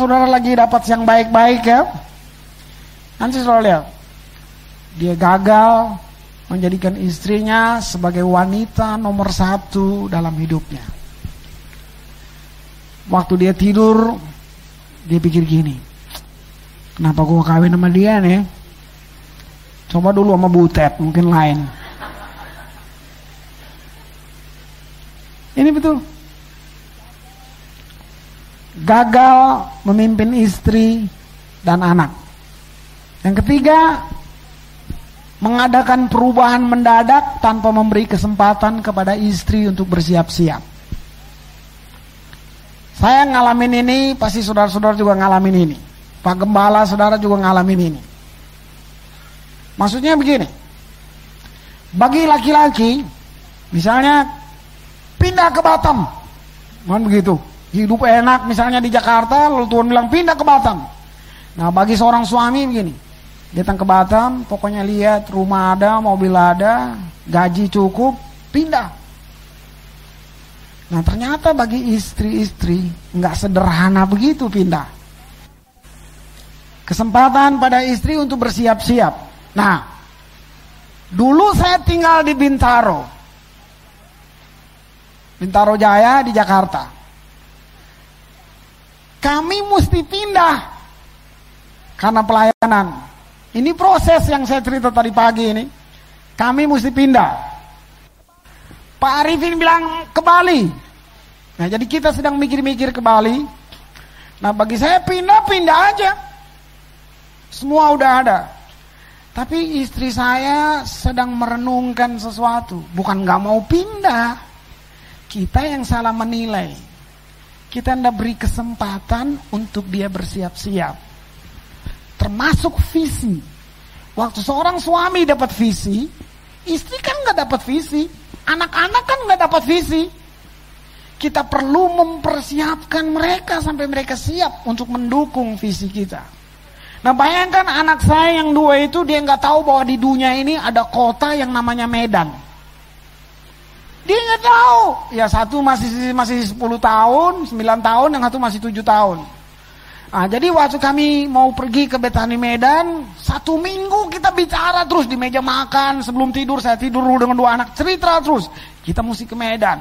Saudara lagi dapat yang baik-baik ya. Nanti saudara lihat. Dia gagal menjadikan istrinya sebagai wanita nomor satu dalam hidupnya. Waktu dia tidur, dia pikir gini, kenapa gue kawin sama dia nih? Coba dulu sama Butet, mungkin lain. Ini betul. Gagal memimpin istri dan anak. Yang ketiga, mengadakan perubahan mendadak tanpa memberi kesempatan kepada istri untuk bersiap-siap. Saya ngalamin ini, pasti saudara-saudara juga ngalamin ini. Pak Gembala saudara juga ngalamin ini. Maksudnya begini. Bagi laki-laki, misalnya pindah ke Batam. Mohon begitu. Hidup enak misalnya di Jakarta, lalu Tuhan bilang pindah ke Batam. Nah bagi seorang suami begini. Datang ke Batam, pokoknya lihat rumah ada, mobil ada, gaji cukup, pindah. Nah ternyata bagi istri-istri nggak sederhana begitu pindah. Kesempatan pada istri untuk bersiap-siap. Nah, dulu saya tinggal di Bintaro. Bintaro Jaya di Jakarta. Kami mesti pindah karena pelayanan. Ini proses yang saya cerita tadi pagi ini. Kami mesti pindah. Pak Arifin bilang ke Bali. Nah jadi kita sedang mikir-mikir ke Bali. Nah bagi saya pindah-pindah aja. Semua udah ada. Tapi istri saya sedang merenungkan sesuatu. Bukan gak mau pindah. Kita yang salah menilai. Kita tidak beri kesempatan untuk dia bersiap-siap. Termasuk visi. Waktu seorang suami dapat visi, istri kan gak dapat visi. Anak-anak kan nggak dapat visi. Kita perlu mempersiapkan mereka sampai mereka siap untuk mendukung visi kita. Nah bayangkan anak saya yang dua itu dia nggak tahu bahwa di dunia ini ada kota yang namanya Medan. Dia nggak tahu. Ya satu masih masih 10 tahun, 9 tahun, yang satu masih 7 tahun. Nah, jadi waktu kami mau pergi ke Betani Medan, satu minggu kita bicara terus di meja makan, sebelum tidur saya tidur dengan dua anak, cerita terus. Kita mesti ke Medan.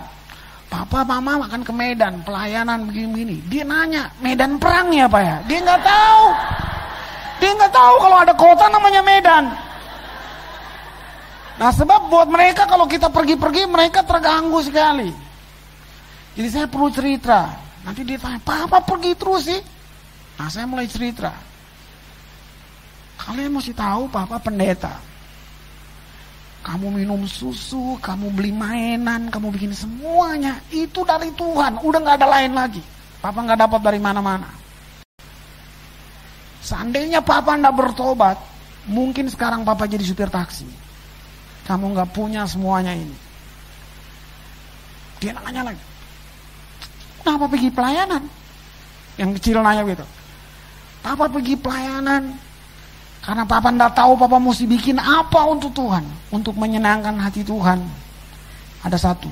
Papa, mama makan ke Medan, pelayanan begini-begini. Dia nanya, Medan perang ya Pak ya? Dia nggak tahu. Dia nggak tahu kalau ada kota namanya Medan. Nah sebab buat mereka kalau kita pergi-pergi mereka terganggu sekali. Jadi saya perlu cerita. Nanti dia tanya, Papa pergi terus sih? Nah saya mulai cerita. Kalian mesti tahu papa pendeta. Kamu minum susu, kamu beli mainan, kamu bikin semuanya. Itu dari Tuhan, udah gak ada lain lagi. Papa gak dapat dari mana-mana. Seandainya papa gak bertobat, mungkin sekarang papa jadi supir taksi. Kamu gak punya semuanya ini. Dia nanya lagi. Kenapa pergi pelayanan? Yang kecil nanya gitu. Papa pergi pelayanan karena papa ndak tahu papa mesti bikin apa untuk Tuhan, untuk menyenangkan hati Tuhan. Ada satu,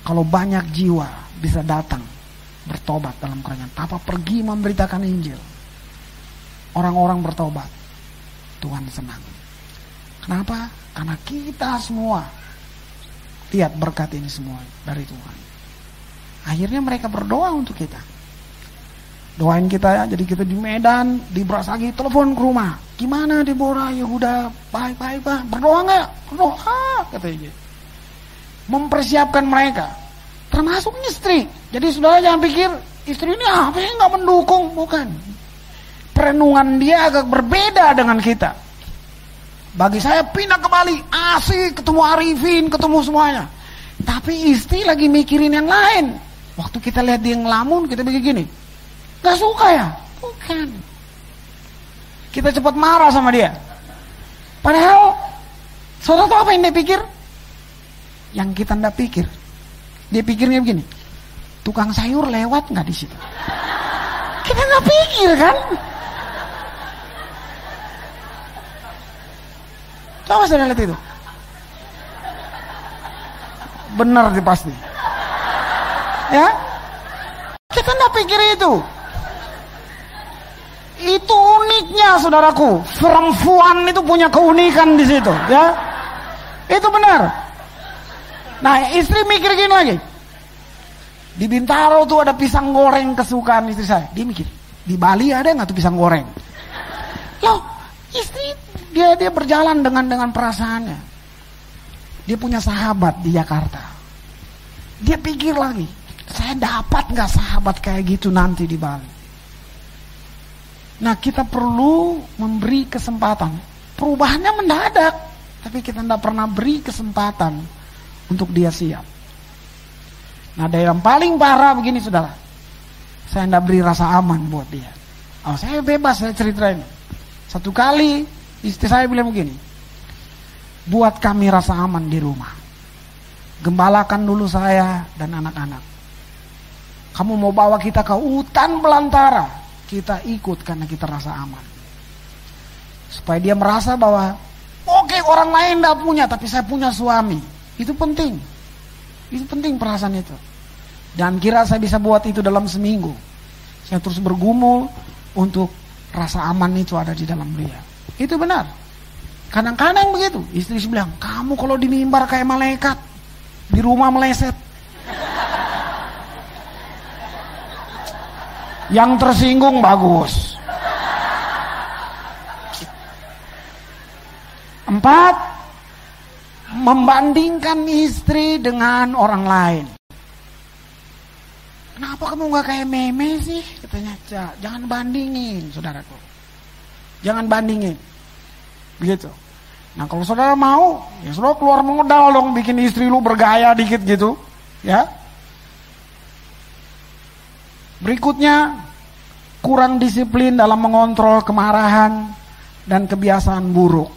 kalau banyak jiwa bisa datang bertobat dalam kerajaan. Papa pergi memberitakan Injil. Orang-orang bertobat. Tuhan senang. Kenapa? Karena kita semua lihat berkat ini semua dari Tuhan. Akhirnya mereka berdoa untuk kita. Doain kita ya, jadi kita di Medan, di Brasagi, telepon ke rumah. Gimana di Bora Yehuda? Baik-baik pak, berdoa nggak? Berdoa, katanya. Mempersiapkan mereka, termasuk istri. Jadi saudara jangan pikir istri ini apa yang nggak mendukung, bukan. Perenungan dia agak berbeda dengan kita. Bagi saya pindah ke Bali, asik, ketemu Arifin, ketemu semuanya. Tapi istri lagi mikirin yang lain. Waktu kita lihat dia ngelamun, kita begini, Gak suka ya? Bukan. Kita cepat marah sama dia. Padahal, saudara tahu apa yang dia pikir? Yang kita ndak pikir. Dia pikirnya begini, tukang sayur lewat nggak di situ? Kita nggak pikir kan? Coba saya lihat itu. Benar sih pasti. Ya? Kita nggak pikir itu. Itu uniknya saudaraku. Perempuan itu punya keunikan di situ, ya. Itu benar. Nah, istri mikir gini lagi. Di Bintaro tuh ada pisang goreng kesukaan istri saya. Dia mikir, di Bali ada nggak tuh pisang goreng? Loh, istri dia dia berjalan dengan dengan perasaannya. Dia punya sahabat di Jakarta. Dia pikir lagi, saya dapat nggak sahabat kayak gitu nanti di Bali? Nah kita perlu memberi kesempatan. Perubahannya mendadak, tapi kita tidak pernah beri kesempatan untuk dia siap. Nah ada yang paling parah begini saudara. Saya tidak beri rasa aman buat dia. Oh saya bebas saya ceritain. Satu kali istri saya bilang begini. Buat kami rasa aman di rumah. Gembalakan dulu saya dan anak-anak. Kamu mau bawa kita ke hutan belantara kita ikut karena kita rasa aman. Supaya dia merasa bahwa oke okay, orang lain tidak punya tapi saya punya suami. Itu penting. Itu penting perasaan itu. Dan kira saya bisa buat itu dalam seminggu. Saya terus bergumul untuk rasa aman itu ada di dalam dia. Itu benar. Kadang-kadang begitu. Istri bilang, kamu kalau di mimbar kayak malaikat. Di rumah meleset. Yang tersinggung bagus. Empat, membandingkan istri dengan orang lain. Kenapa kamu nggak kayak meme sih? Katanya, jangan bandingin, saudaraku. Jangan bandingin. Begitu. Nah kalau saudara mau, ya saudara keluar modal dong bikin istri lu bergaya dikit gitu. Ya, Berikutnya, kurang disiplin dalam mengontrol kemarahan dan kebiasaan buruk.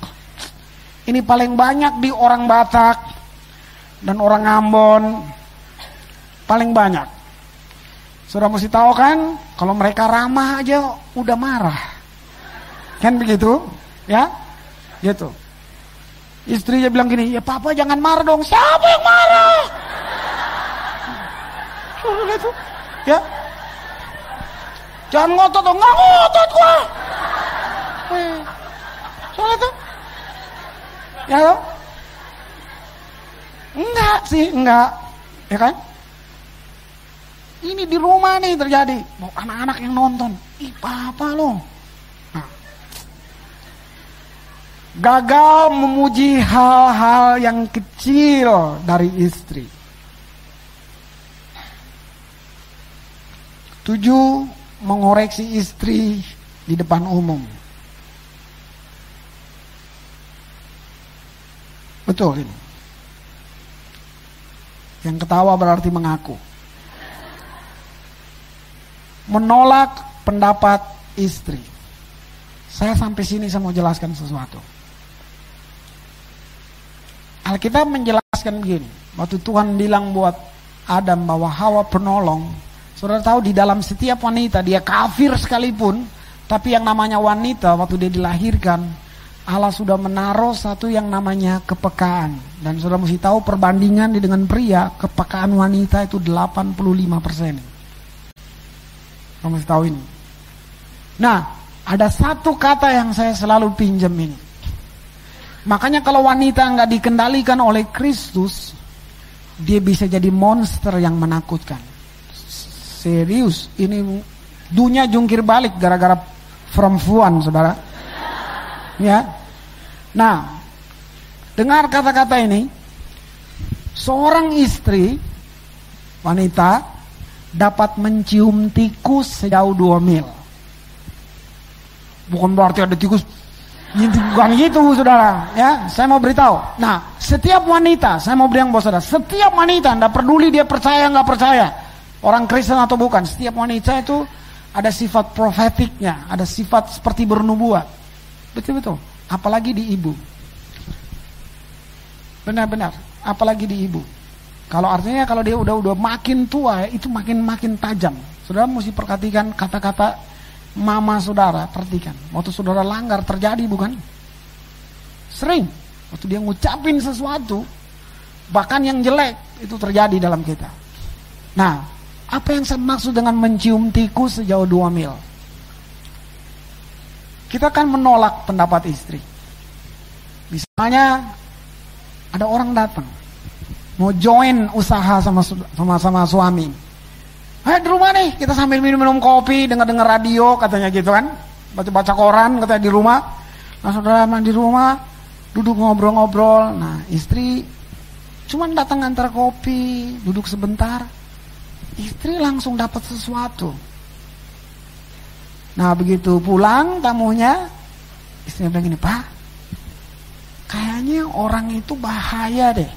Ini paling banyak di orang Batak dan orang Ambon. Paling banyak. Sudah mesti tahu kan, kalau mereka ramah aja udah marah. Kan begitu? Ya? Gitu. Istrinya bilang gini, ya papa jangan marah dong. Siapa yang marah? Ya, Jangan ngotot dong, nggak ngotot gua. Soalnya tuh, ya lo, enggak sih, enggak, ya kan? Ini di rumah nih terjadi, mau anak-anak yang nonton, ih apa lo. Nah. Gagal memuji hal-hal yang kecil dari istri. Tujuh, mengoreksi istri di depan umum. Betul ini. Yang ketawa berarti mengaku. Menolak pendapat istri. Saya sampai sini saya mau jelaskan sesuatu. Alkitab menjelaskan begini. Waktu Tuhan bilang buat Adam bahwa Hawa penolong Saudara tahu di dalam setiap wanita dia kafir sekalipun, tapi yang namanya wanita waktu dia dilahirkan, Allah sudah menaruh satu yang namanya kepekaan. Dan saudara mesti tahu perbandingan dengan pria, kepekaan wanita itu 85 persen. Kamu mesti tahu ini. Nah, ada satu kata yang saya selalu pinjam ini. Makanya kalau wanita nggak dikendalikan oleh Kristus, dia bisa jadi monster yang menakutkan. Serius, ini dunia jungkir balik gara-gara perempuan, saudara. Ya. Nah, dengar kata-kata ini. Seorang istri wanita dapat mencium tikus sejauh dua mil. Bukan berarti ada tikus bukan gitu saudara ya saya mau beritahu nah setiap wanita saya mau bilang bos saudara setiap wanita tidak peduli dia percaya nggak percaya Orang Kristen atau bukan, setiap wanita itu ada sifat profetiknya, ada sifat seperti bernubuat. Betul-betul. Apalagi di ibu. Benar-benar, apalagi di ibu. Kalau artinya kalau dia udah udah makin tua itu makin makin tajam. Saudara mesti perhatikan kata-kata mama saudara, perhatikan. Waktu saudara langgar terjadi bukan? Sering. Waktu dia ngucapin sesuatu, bahkan yang jelek itu terjadi dalam kita. Nah, apa yang saya maksud dengan mencium tikus sejauh dua mil? kita kan menolak pendapat istri. Misalnya ada orang datang mau join usaha sama sama sama suami. Eh di rumah nih kita sambil minum-minum kopi, dengar-dengar radio katanya gitu kan. Baca-baca koran katanya di rumah. Nah saudara di rumah duduk ngobrol-ngobrol. Nah istri cuman datang antar kopi, duduk sebentar. Istri langsung dapat sesuatu. Nah begitu pulang tamunya, istrinya bilang gini, Pak, kayaknya orang itu bahaya deh.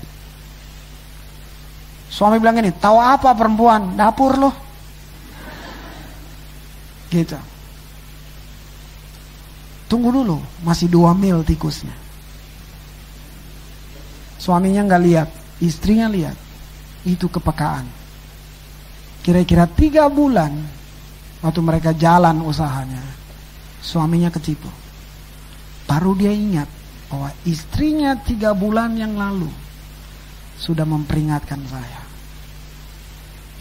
Suami bilang gini, tahu apa perempuan? Dapur loh. Gitu. Tunggu dulu, masih dua mil tikusnya. Suaminya nggak lihat, istrinya lihat. Itu kepekaan. Kira-kira tiga bulan Waktu mereka jalan usahanya, suaminya ketipu. Baru dia ingat bahwa istrinya tiga bulan yang lalu sudah memperingatkan saya.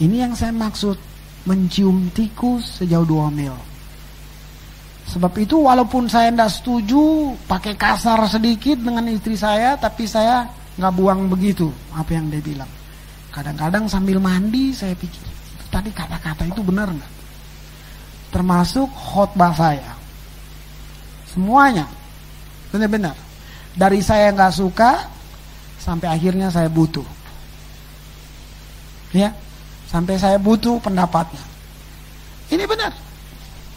Ini yang saya maksud mencium tikus sejauh dua mil. Sebab itu walaupun saya tidak setuju pakai kasar sedikit dengan istri saya, tapi saya nggak buang begitu apa yang dia bilang. Kadang-kadang sambil mandi saya pikir, itu tadi kata-kata itu benar nggak? termasuk khotbah saya. Semuanya benar-benar dari saya nggak suka sampai akhirnya saya butuh. Ya, sampai saya butuh pendapatnya. Ini benar,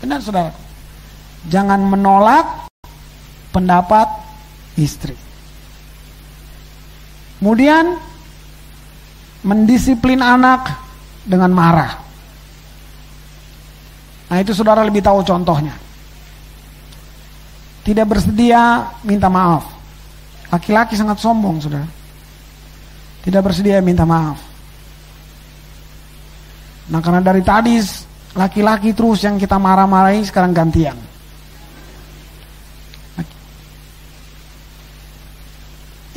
benar saudara. Jangan menolak pendapat istri. Kemudian mendisiplin anak dengan marah. Nah itu saudara lebih tahu contohnya. Tidak bersedia minta maaf. Laki-laki sangat sombong saudara. Tidak bersedia minta maaf. Nah karena dari tadi laki-laki terus yang kita marah-marahi sekarang gantian.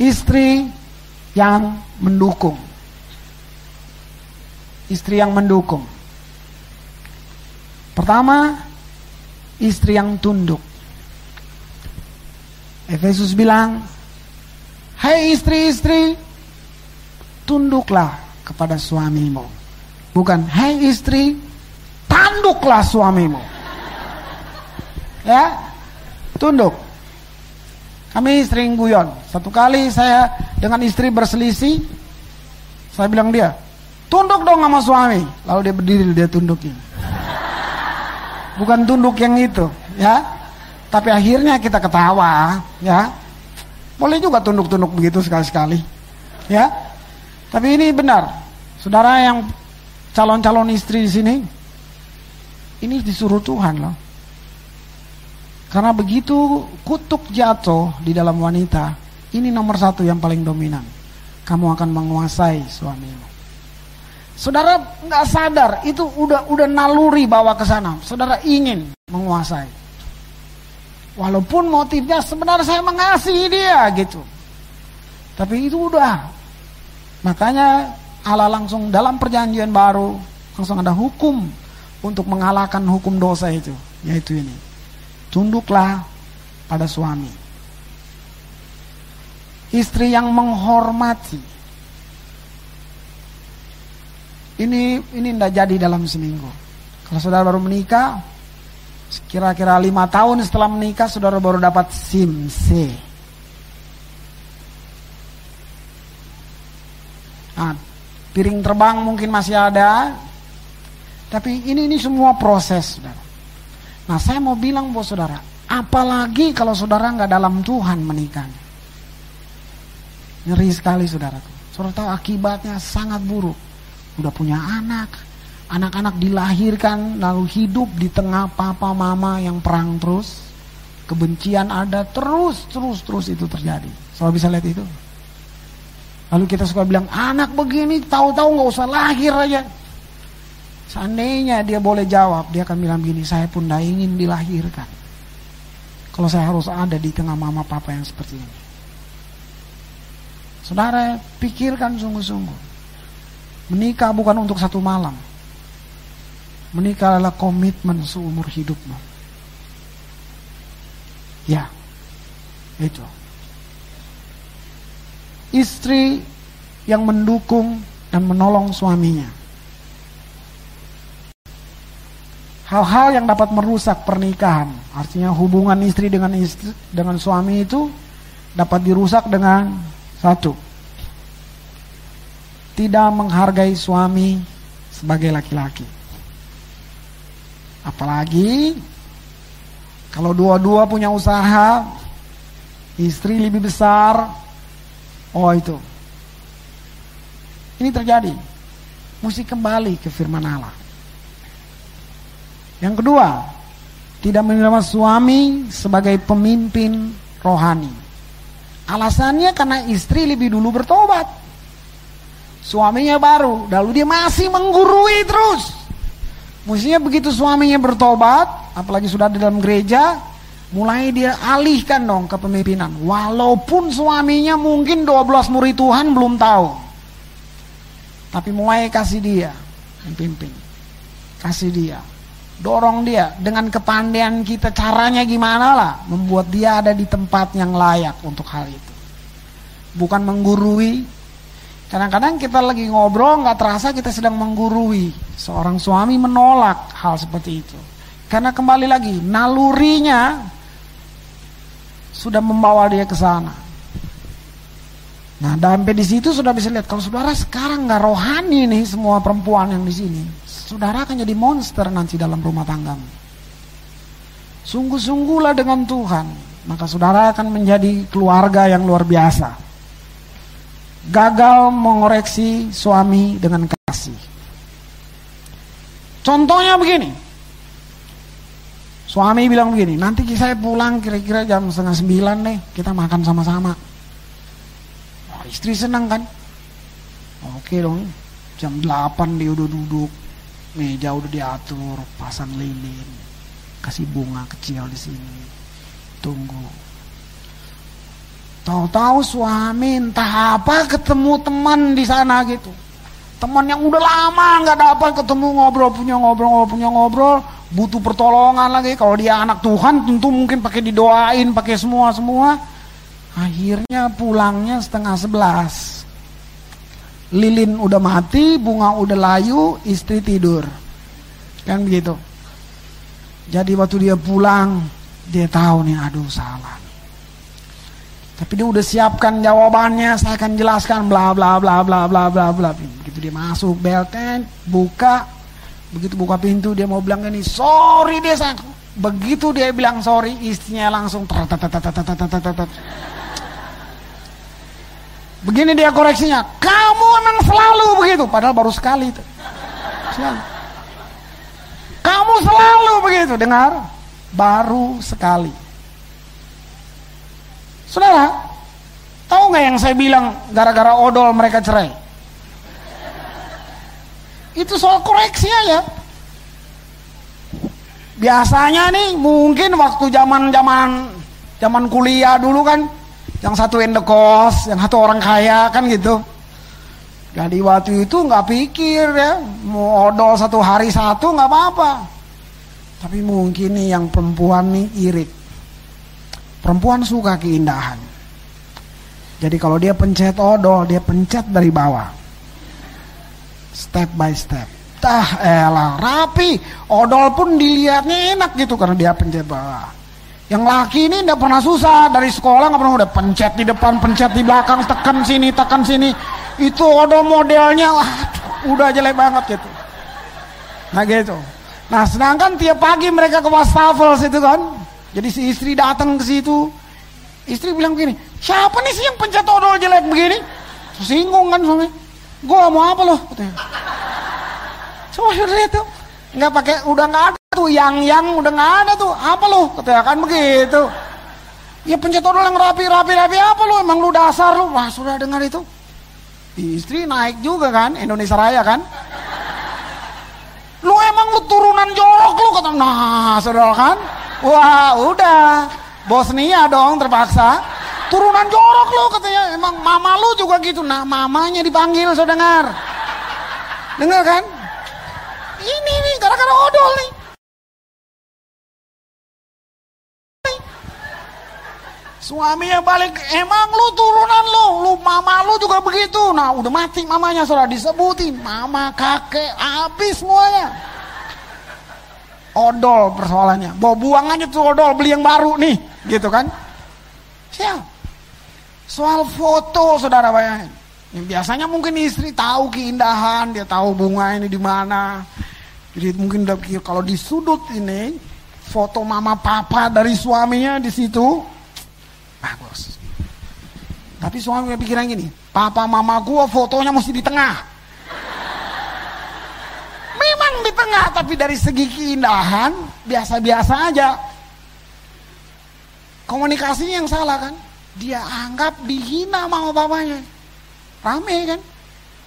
Istri yang mendukung. Istri yang mendukung. Pertama, istri yang tunduk. Efesus bilang, Hai istri-istri, tunduklah kepada suamimu. Bukan, hai istri, tanduklah suamimu. Ya, tunduk. Kami sering guyon. Satu kali saya dengan istri berselisih, saya bilang dia, tunduk dong sama suami. Lalu dia berdiri, dia tundukin bukan tunduk yang itu, ya. Tapi akhirnya kita ketawa, ya. Boleh juga tunduk-tunduk begitu sekali-sekali, ya. Tapi ini benar, saudara yang calon-calon istri di sini, ini disuruh Tuhan loh. Karena begitu kutuk jatuh di dalam wanita, ini nomor satu yang paling dominan. Kamu akan menguasai suamimu. Saudara nggak sadar itu udah udah naluri bawa ke sana. Saudara ingin menguasai. Walaupun motifnya sebenarnya saya mengasihi dia gitu. Tapi itu udah. Makanya Allah langsung dalam perjanjian baru langsung ada hukum untuk mengalahkan hukum dosa itu, yaitu ini. Tunduklah pada suami. Istri yang menghormati Ini ini tidak jadi dalam seminggu. Kalau saudara baru menikah, kira-kira lima tahun setelah menikah, saudara baru dapat SIM C. Nah, piring terbang mungkin masih ada, tapi ini ini semua proses, saudara. Nah, saya mau bilang buat saudara, apalagi kalau saudara nggak dalam Tuhan menikah. Ngeri sekali saudara. Saudara tahu akibatnya sangat buruk udah punya anak, anak-anak dilahirkan lalu hidup di tengah papa mama yang perang terus, kebencian ada terus terus terus itu terjadi. Soal bisa lihat itu. Lalu kita suka bilang anak begini tahu-tahu nggak usah lahir aja. Seandainya dia boleh jawab, dia akan bilang begini, saya pun tidak ingin dilahirkan. Kalau saya harus ada di tengah mama papa yang seperti ini. Saudara, pikirkan sungguh-sungguh. Menikah bukan untuk satu malam. Menikah adalah komitmen seumur hidupmu. Ya, itu. Istri yang mendukung dan menolong suaminya. Hal-hal yang dapat merusak pernikahan, artinya hubungan istri dengan istri dengan suami itu dapat dirusak dengan satu, tidak menghargai suami sebagai laki-laki. Apalagi kalau dua-dua punya usaha, istri lebih besar, oh itu. Ini terjadi. Mesti kembali ke firman Allah. Yang kedua, tidak menerima suami sebagai pemimpin rohani. Alasannya karena istri lebih dulu bertobat. Suaminya baru, lalu dia masih menggurui terus. Mestinya begitu suaminya bertobat, apalagi sudah di dalam gereja, mulai dia alihkan dong ke pemimpinan. Walaupun suaminya mungkin 12 murid Tuhan belum tahu. Tapi mulai kasih dia yang pimpin. Kasih dia. Dorong dia dengan kepandaian kita caranya gimana lah membuat dia ada di tempat yang layak untuk hal itu. Bukan menggurui, Kadang-kadang kita lagi ngobrol nggak terasa kita sedang menggurui. Seorang suami menolak hal seperti itu. Karena kembali lagi nalurinya sudah membawa dia ke sana. Nah, sampai di situ sudah bisa lihat kalau saudara sekarang nggak rohani nih semua perempuan yang di sini, saudara akan jadi monster nanti dalam rumah tanggamu. Sungguh-sungguhlah dengan Tuhan, maka saudara akan menjadi keluarga yang luar biasa gagal mengoreksi suami dengan kasih. Contohnya begini. Suami bilang begini, nanti saya pulang kira-kira jam setengah sembilan nih, kita makan sama-sama. Oh, istri senang kan? Oke dong, jam delapan dia udah duduk, meja udah diatur, pasang lilin, kasih bunga kecil di sini. Tunggu, Tahu-tahu suami entah apa ketemu teman di sana gitu. Teman yang udah lama nggak dapat ketemu ngobrol punya ngobrol ngobrol punya ngobrol butuh pertolongan lagi. Kalau dia anak Tuhan tentu mungkin pakai didoain pakai semua semua. Akhirnya pulangnya setengah sebelas. Lilin udah mati, bunga udah layu, istri tidur. Kan begitu. Jadi waktu dia pulang, dia tahu nih, aduh salah. Tapi dia udah siapkan jawabannya, saya akan jelaskan bla bla bla bla bla bla bla. Begitu dia masuk belten, buka, begitu buka pintu dia mau bilang ini sorry dia sang. Begitu dia bilang sorry, istrinya langsung Begini dia koreksinya, kamu emang selalu begitu, padahal baru sekali itu. Kamu selalu begitu, dengar? Baru sekali. Saudara, tahu nggak yang saya bilang gara-gara odol mereka cerai? Itu soal koreksi aja. Biasanya nih mungkin waktu zaman zaman zaman kuliah dulu kan, yang satu indekos, yang satu orang kaya kan gitu. Jadi waktu itu nggak pikir ya, mau odol satu hari satu nggak apa-apa. Tapi mungkin nih yang perempuan nih irit. Perempuan suka keindahan. Jadi kalau dia pencet odol, dia pencet dari bawah. Step by step. Tah elah, rapi. Odol pun dilihatnya enak gitu karena dia pencet bawah. Yang laki ini tidak pernah susah dari sekolah nggak pernah udah pencet di depan, pencet di belakang, tekan sini, tekan sini. Itu odol modelnya, wah, udah jelek banget gitu. Nah gitu. Nah sedangkan tiap pagi mereka ke wastafel situ kan, jadi si istri datang ke situ. Istri bilang begini, siapa nih sih yang pencet odol jelek begini? Singgung kan suami. Gue mau apa loh? Coba lihat tuh. Nggak pakai, udah nggak ada tuh. Yang yang udah nggak ada tuh. Apa loh? Katanya kan begitu. Ya pencet odol yang rapi, rapi, rapi apa lo? Emang lu dasar lu? Wah sudah dengar itu. Istri naik juga kan, Indonesia Raya kan. Lu emang lu turunan jorok lu kata. Nah, saudara kan. Wah udah. Bosnia dong terpaksa. Turunan jorok lo katanya. Emang mama lu juga gitu. Nah mamanya dipanggil so dengar. Dengar kan? Ini nih gara-gara odol nih. Suaminya balik, emang lu turunan lu, lu mama lu juga begitu. Nah udah mati mamanya sudah disebutin, mama, kakek, habis semuanya. Odol persoalannya, bawa buang aja tuh odol, beli yang baru nih, gitu kan. Siap. Soal foto saudara bayangin. Yang biasanya mungkin istri tahu keindahan, dia tahu bunga ini di mana. Jadi mungkin udah pikir kalau di sudut ini foto mama papa dari suaminya di situ, Bagus. Tapi suami pikiran gini, papa mama gua fotonya mesti di tengah. Memang di tengah, tapi dari segi keindahan biasa-biasa aja. Komunikasinya yang salah kan? Dia anggap dihina sama papanya. Rame kan?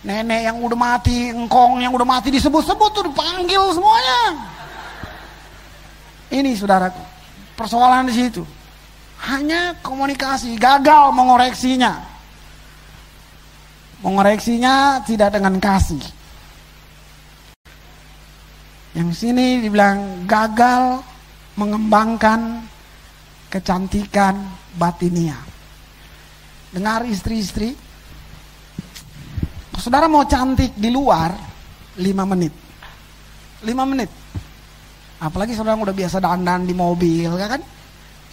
Nenek yang udah mati, engkong yang udah mati disebut-sebut tuh dipanggil semuanya. Ini saudaraku, persoalan di situ. Hanya komunikasi, gagal mengoreksinya. Mengoreksinya tidak dengan kasih. Yang sini dibilang gagal mengembangkan kecantikan batinia. Dengar istri-istri, saudara mau cantik di luar, lima menit. lima menit. Apalagi saudara udah biasa dandan di mobil, kan?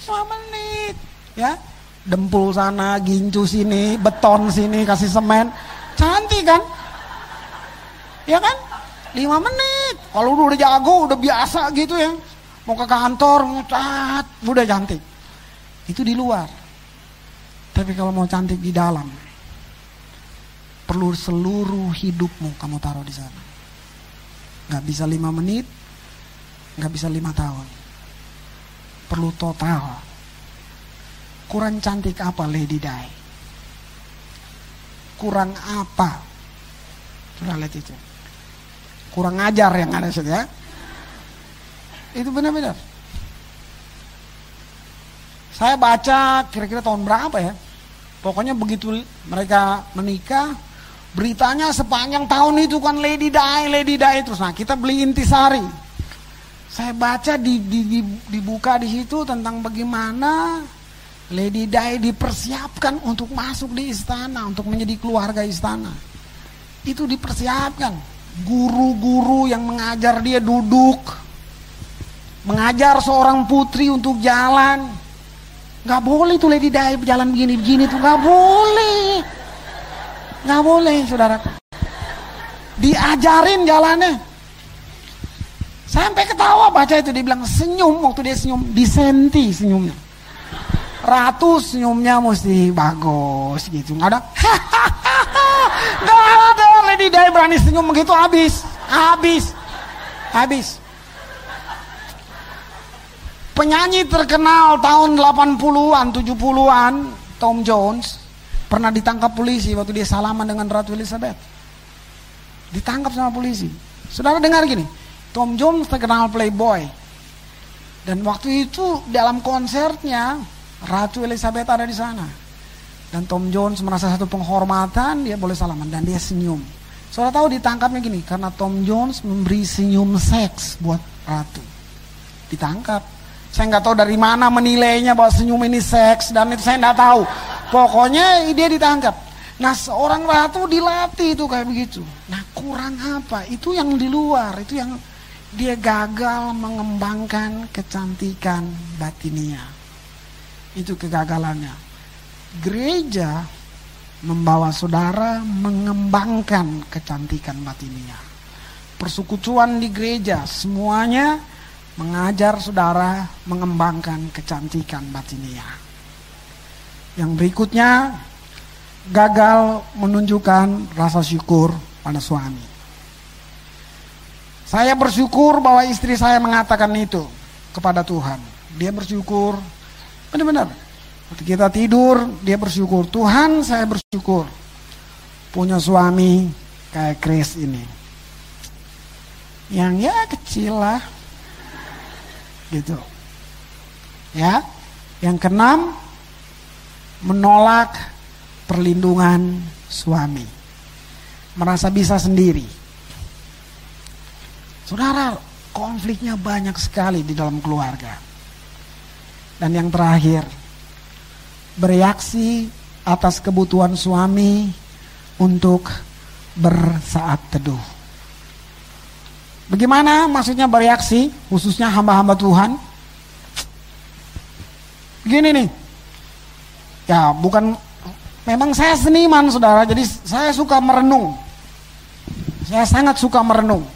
Lima menit ya dempul sana, gincu sini, beton sini, kasih semen, cantik kan? Ya kan? Lima menit. Kalau udah jago, udah biasa gitu ya, mau ke kantor, ngecat, udah cantik. Itu di luar. Tapi kalau mau cantik di dalam, perlu seluruh hidupmu kamu taruh di sana. Gak bisa lima menit, gak bisa lima tahun. Perlu total Kurang cantik apa Lady Di? Kurang apa? Sudah lihat itu. Kurang ajar yang ada saja. Itu benar-benar. Saya baca kira-kira tahun berapa ya? Pokoknya begitu mereka menikah, beritanya sepanjang tahun itu kan Lady Di, Lady Di terus. Nah kita beli intisari. Saya baca di, di, di, dibuka di situ tentang bagaimana Lady Di dipersiapkan untuk masuk di istana, untuk menjadi keluarga istana. Itu dipersiapkan. Guru-guru yang mengajar dia duduk. Mengajar seorang putri untuk jalan. Gak boleh tuh Lady Di berjalan begini-begini tuh gak boleh. Gak boleh saudara. Diajarin jalannya. Sampai ketawa baca itu dibilang senyum waktu dia senyum disenti senyumnya ratu senyumnya mesti bagus gitu nggak ada nggak ada Lady Di berani senyum begitu habis. Habis. Habis. Penyanyi terkenal tahun 80-an 70-an Tom Jones pernah ditangkap polisi waktu dia salaman dengan Ratu Elizabeth. Ditangkap sama polisi. Saudara dengar gini Tom Jones terkenal playboy. Dan waktu itu dalam konsernya Ratu Elizabeth ada di sana. Dan Tom Jones merasa satu penghormatan, dia boleh salaman dan dia senyum. Saudara tahu ditangkapnya gini, karena Tom Jones memberi senyum seks buat Ratu. Ditangkap. Saya nggak tahu dari mana menilainya bahwa senyum ini seks dan itu saya nggak tahu. Pokoknya dia ditangkap. Nah seorang ratu dilatih itu kayak begitu. Nah kurang apa? Itu yang di luar, itu yang dia gagal mengembangkan kecantikan batinia. Itu kegagalannya. Gereja membawa saudara mengembangkan kecantikan batinia. Persekutuan di gereja semuanya mengajar saudara mengembangkan kecantikan batinia. Yang berikutnya gagal menunjukkan rasa syukur pada suami. Saya bersyukur bahwa istri saya mengatakan itu kepada Tuhan. Dia bersyukur Benar-benar. Waktu kita tidur, dia bersyukur. Tuhan saya bersyukur. Punya suami kayak Chris ini. Yang ya kecil lah. Gitu. Ya. Yang keenam, menolak perlindungan suami. Merasa bisa sendiri. Saudara, konfliknya banyak sekali di dalam keluarga. Dan yang terakhir, bereaksi atas kebutuhan suami untuk bersaat teduh. Bagaimana maksudnya bereaksi, khususnya hamba-hamba Tuhan? Gini nih, ya bukan, memang saya seniman saudara, jadi saya suka merenung. Saya sangat suka merenung.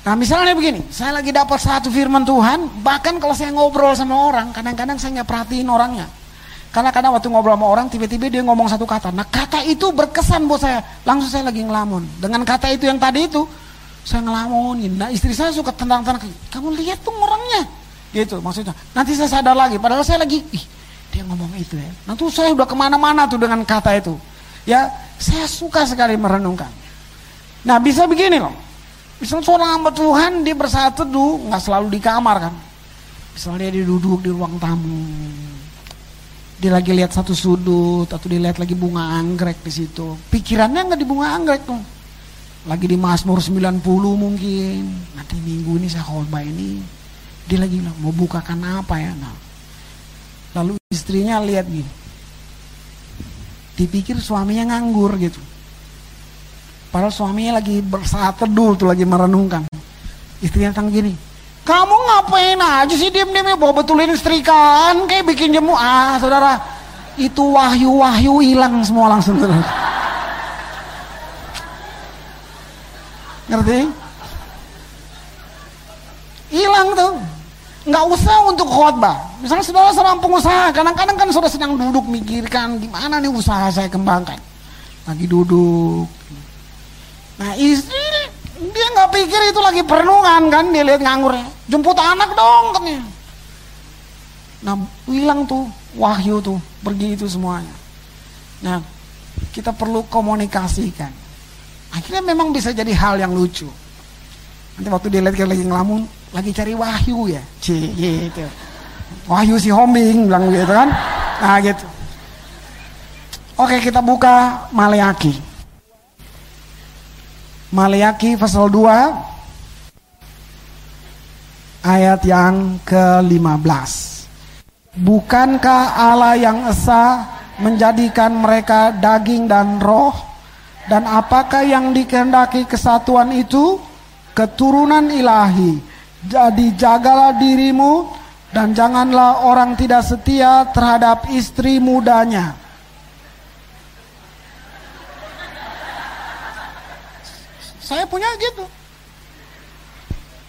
Nah misalnya begini, saya lagi dapat satu firman Tuhan, bahkan kalau saya ngobrol sama orang, kadang-kadang saya nggak perhatiin orangnya. Karena kadang waktu ngobrol sama orang, tiba-tiba dia ngomong satu kata. Nah kata itu berkesan buat saya, langsung saya lagi ngelamun. Dengan kata itu yang tadi itu, saya ngelamunin. Nah istri saya suka tentang-tentang, kamu lihat tuh orangnya. Gitu maksudnya. Nanti saya sadar lagi, padahal saya lagi, ih dia ngomong itu ya. Nanti saya udah ke mana-mana tuh dengan kata itu. Ya, saya suka sekali merenungkan. Nah bisa begini loh, Misalnya seorang hamba Tuhan dia bersaat teduh nggak selalu di kamar kan. Misalnya dia duduk di ruang tamu. Dia lagi lihat satu sudut atau dia lihat lagi bunga anggrek di situ. Pikirannya nggak di bunga anggrek tuh. Lagi di Mazmur 90 mungkin. Nanti minggu ini saya khotbah ini. Dia lagi mau bukakan apa ya. Nah, lalu istrinya lihat gini. Dipikir suaminya nganggur gitu. Padahal suaminya lagi bersaat teduh tuh lagi merenungkan. Istrinya datang gini, kamu ngapain aja sih diem-diem ya bawa betulin istrikan kayak bikin jemu ah saudara itu wahyu-wahyu hilang semua langsung saudara. Ngerti? Hilang tuh. Nggak usah untuk khotbah. Misalnya saudara seorang pengusaha, kadang-kadang kan sudah sedang duduk mikirkan gimana nih usaha saya kembangkan. Lagi duduk, Nah istri dia nggak pikir itu lagi perenungan kan dia lihat nganggurnya. Jemput anak dong katanya. Nah hilang tuh wahyu tuh pergi itu semuanya. Nah kita perlu komunikasikan. Akhirnya memang bisa jadi hal yang lucu. Nanti waktu dia lihat lagi ngelamun, lagi cari wahyu ya, cie gitu. Wahyu si Hombing bilang gitu kan. Nah gitu. Oke kita buka Maleaki. Maliaki pasal 2 ayat yang ke-15. Bukankah Allah yang esa menjadikan mereka daging dan roh? Dan apakah yang dikehendaki kesatuan itu? Keturunan ilahi. Jadi jagalah dirimu dan janganlah orang tidak setia terhadap istri mudanya Saya punya gitu.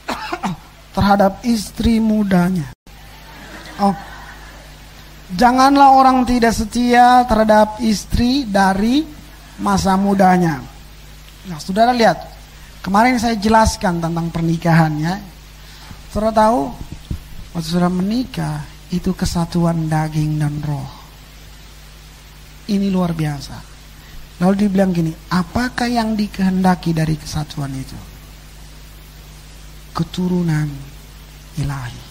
Terhadap istri mudanya. Oh. Janganlah orang tidak setia terhadap istri dari masa mudanya. Nah, saudara lihat. Kemarin saya jelaskan tentang pernikahan ya. Saudara tahu, waktu saudara menikah, itu kesatuan daging dan roh. Ini luar biasa. Lalu dibilang gini, apakah yang dikehendaki dari kesatuan itu? Keturunan ilahi.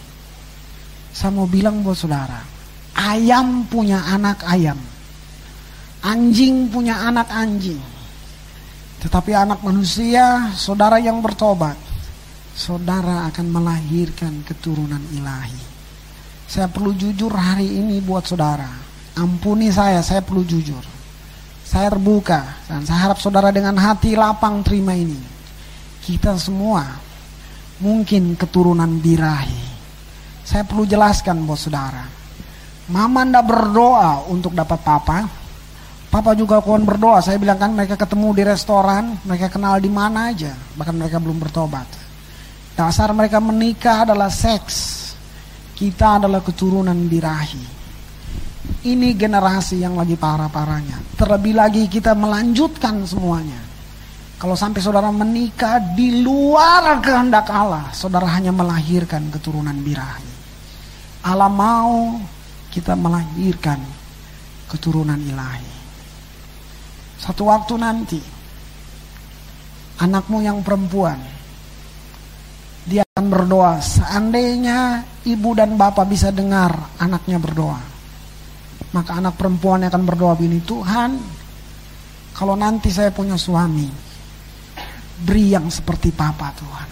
Saya mau bilang buat saudara, ayam punya anak ayam. Anjing punya anak anjing. Tetapi anak manusia, saudara yang bertobat, saudara akan melahirkan keturunan ilahi. Saya perlu jujur hari ini buat saudara. Ampuni saya, saya perlu jujur. Saya terbuka dan saya harap saudara dengan hati lapang terima ini. Kita semua mungkin keturunan birahi. Saya perlu jelaskan buat saudara. Mama ndak berdoa untuk dapat papa. Papa juga kawan berdoa. Saya bilang kan mereka ketemu di restoran, mereka kenal di mana aja, bahkan mereka belum bertobat. Dasar mereka menikah adalah seks. Kita adalah keturunan birahi. Ini generasi yang lagi parah-parahnya. Terlebih lagi kita melanjutkan semuanya. Kalau sampai saudara menikah di luar kehendak Allah, saudara hanya melahirkan keturunan birahi. Allah mau kita melahirkan keturunan ilahi. Satu waktu nanti, anakmu yang perempuan, dia akan berdoa. Seandainya ibu dan bapak bisa dengar anaknya berdoa maka anak perempuan akan berdoa begini, Tuhan, kalau nanti saya punya suami, beri yang seperti papa Tuhan.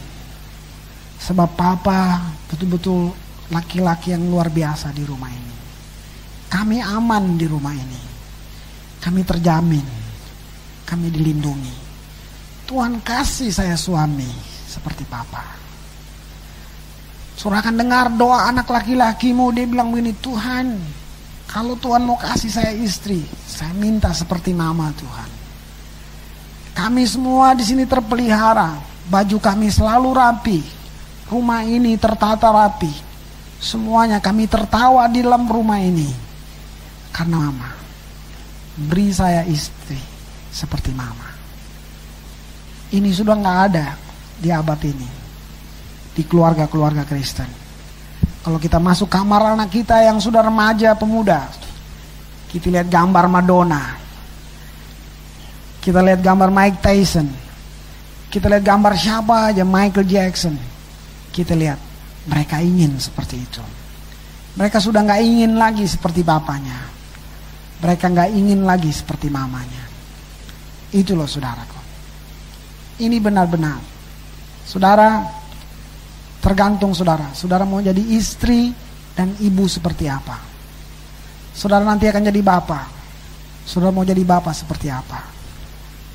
Sebab papa betul-betul laki-laki yang luar biasa di rumah ini. kami aman di rumah ini. Kami terjamin. Kami dilindungi. Tuhan kasih saya suami seperti papa. Surah akan dengar doa anak laki-lakimu. Dia bilang begini, Tuhan, kalau Tuhan mau kasih saya istri, saya minta seperti mama Tuhan. Kami semua di sini terpelihara, baju kami selalu rapi, rumah ini tertata rapi. Semuanya kami tertawa di dalam rumah ini. Karena mama, beri saya istri seperti mama. Ini sudah nggak ada di abad ini. Di keluarga-keluarga Kristen. Kalau kita masuk kamar anak kita yang sudah remaja pemuda. Kita lihat gambar Madonna. Kita lihat gambar Mike Tyson. Kita lihat gambar siapa aja Michael Jackson. Kita lihat mereka ingin seperti itu. Mereka sudah nggak ingin lagi seperti bapaknya. Mereka nggak ingin lagi seperti mamanya. Itu loh saudaraku. Ini benar-benar. Saudara, tergantung saudara. Saudara mau jadi istri dan ibu seperti apa. Saudara nanti akan jadi bapak. Saudara mau jadi bapak seperti apa.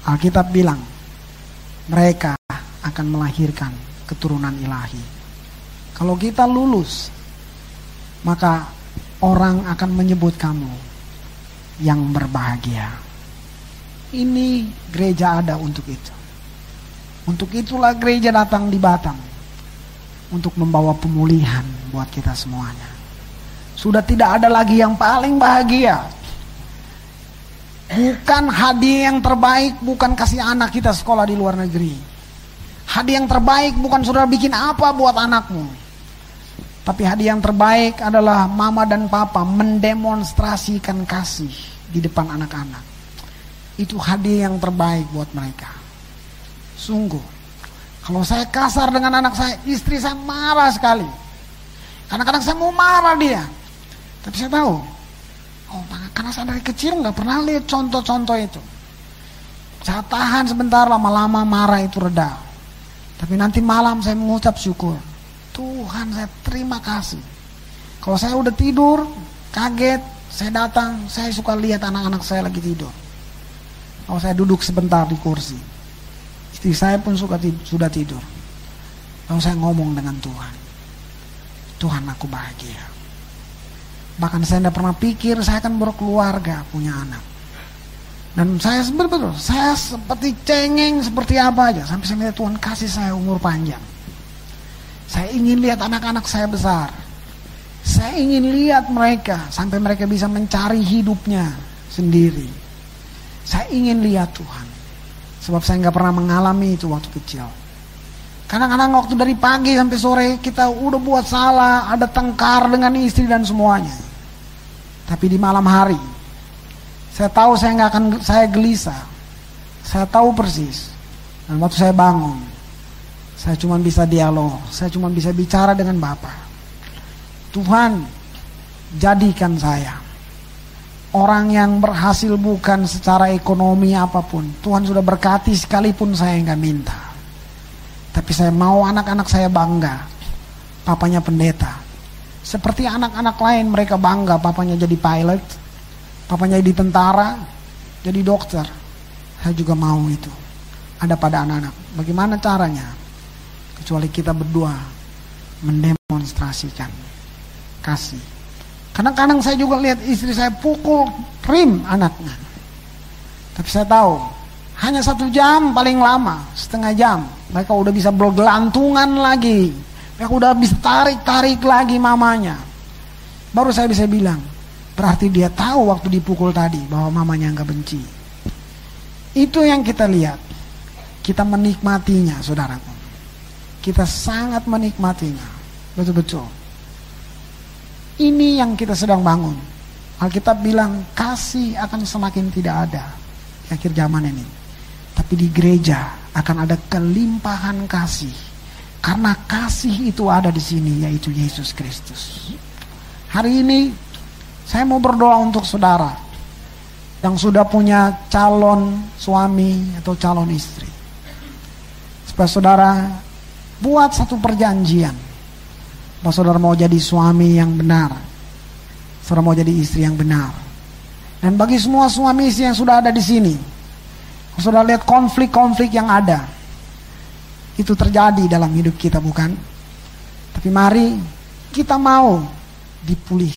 Alkitab bilang, mereka akan melahirkan keturunan ilahi. Kalau kita lulus, maka orang akan menyebut kamu yang berbahagia. Ini gereja ada untuk itu. Untuk itulah gereja datang di Batang. Untuk membawa pemulihan buat kita semuanya. Sudah tidak ada lagi yang paling bahagia. Bukan hadiah yang terbaik, bukan kasih anak kita sekolah di luar negeri. Hadiah yang terbaik bukan saudara bikin apa buat anakmu. Tapi hadiah yang terbaik adalah mama dan papa mendemonstrasikan kasih di depan anak-anak. Itu hadiah yang terbaik buat mereka. Sungguh. Kalau saya kasar dengan anak saya, istri saya marah sekali. Kadang-kadang saya mau marah dia. Tapi saya tahu, oh karena saya dari kecil nggak pernah lihat contoh-contoh itu. Saya tahan sebentar, lama-lama marah itu reda. Tapi nanti malam saya mengucap syukur Tuhan saya terima kasih. Kalau saya udah tidur, kaget, saya datang, saya suka lihat anak-anak saya lagi tidur. Kalau saya duduk sebentar di kursi, istri saya pun suka tidur, sudah tidur. Lalu saya ngomong dengan Tuhan. Tuhan aku bahagia. Bahkan saya tidak pernah pikir saya akan berkeluarga, punya anak. Dan saya betul-betul, saya seperti cengeng, seperti apa aja. Sampai saya minta Tuhan kasih saya umur panjang. Saya ingin lihat anak-anak saya besar. Saya ingin lihat mereka sampai mereka bisa mencari hidupnya sendiri. Saya ingin lihat Tuhan. Sebab saya nggak pernah mengalami itu waktu kecil. Kadang-kadang waktu dari pagi sampai sore kita udah buat salah, ada tengkar dengan istri dan semuanya. Tapi di malam hari, saya tahu saya nggak akan saya gelisah. Saya tahu persis. Dan waktu saya bangun, saya cuma bisa dialog, saya cuma bisa bicara dengan Bapak. Tuhan, jadikan saya orang yang berhasil bukan secara ekonomi apa pun. Tuhan sudah berkati sekalipun saya nggak minta. Tapi saya mau anak-anak saya bangga. Papanya pendeta. Seperti anak-anak lain mereka bangga papanya jadi pilot. Papanya jadi tentara. Jadi dokter. Saya juga mau itu. Ada pada anak-anak. Bagaimana caranya? kecuali kita berdua mendemonstrasikan kasih. Kadang-kadang saya juga lihat istri saya pukul rim anaknya. Tapi saya tahu hanya satu jam paling lama, setengah jam. Mereka udah bisa bergelantungan lagi. Mereka udah bisa tarik-tarik lagi mamanya. Baru saya bisa bilang, berarti dia tahu waktu dipukul tadi bahwa mamanya nggak benci. Itu yang kita lihat. Kita menikmatinya, saudaraku. Kita sangat menikmatinya. Betul-betul. Ini yang kita sedang bangun. Alkitab bilang kasih akan semakin tidak ada di akhir zaman ini. Tapi di gereja akan ada kelimpahan kasih. Karena kasih itu ada di sini yaitu Yesus Kristus. Hari ini saya mau berdoa untuk saudara yang sudah punya calon suami atau calon istri. Supaya saudara buat satu perjanjian bahwa saudara mau jadi suami yang benar Saudara mau jadi istri yang benar. Dan bagi semua suami istri yang sudah ada di sini, saudara lihat konflik-konflik yang ada, itu terjadi dalam hidup kita bukan? Tapi mari kita mau dipulih.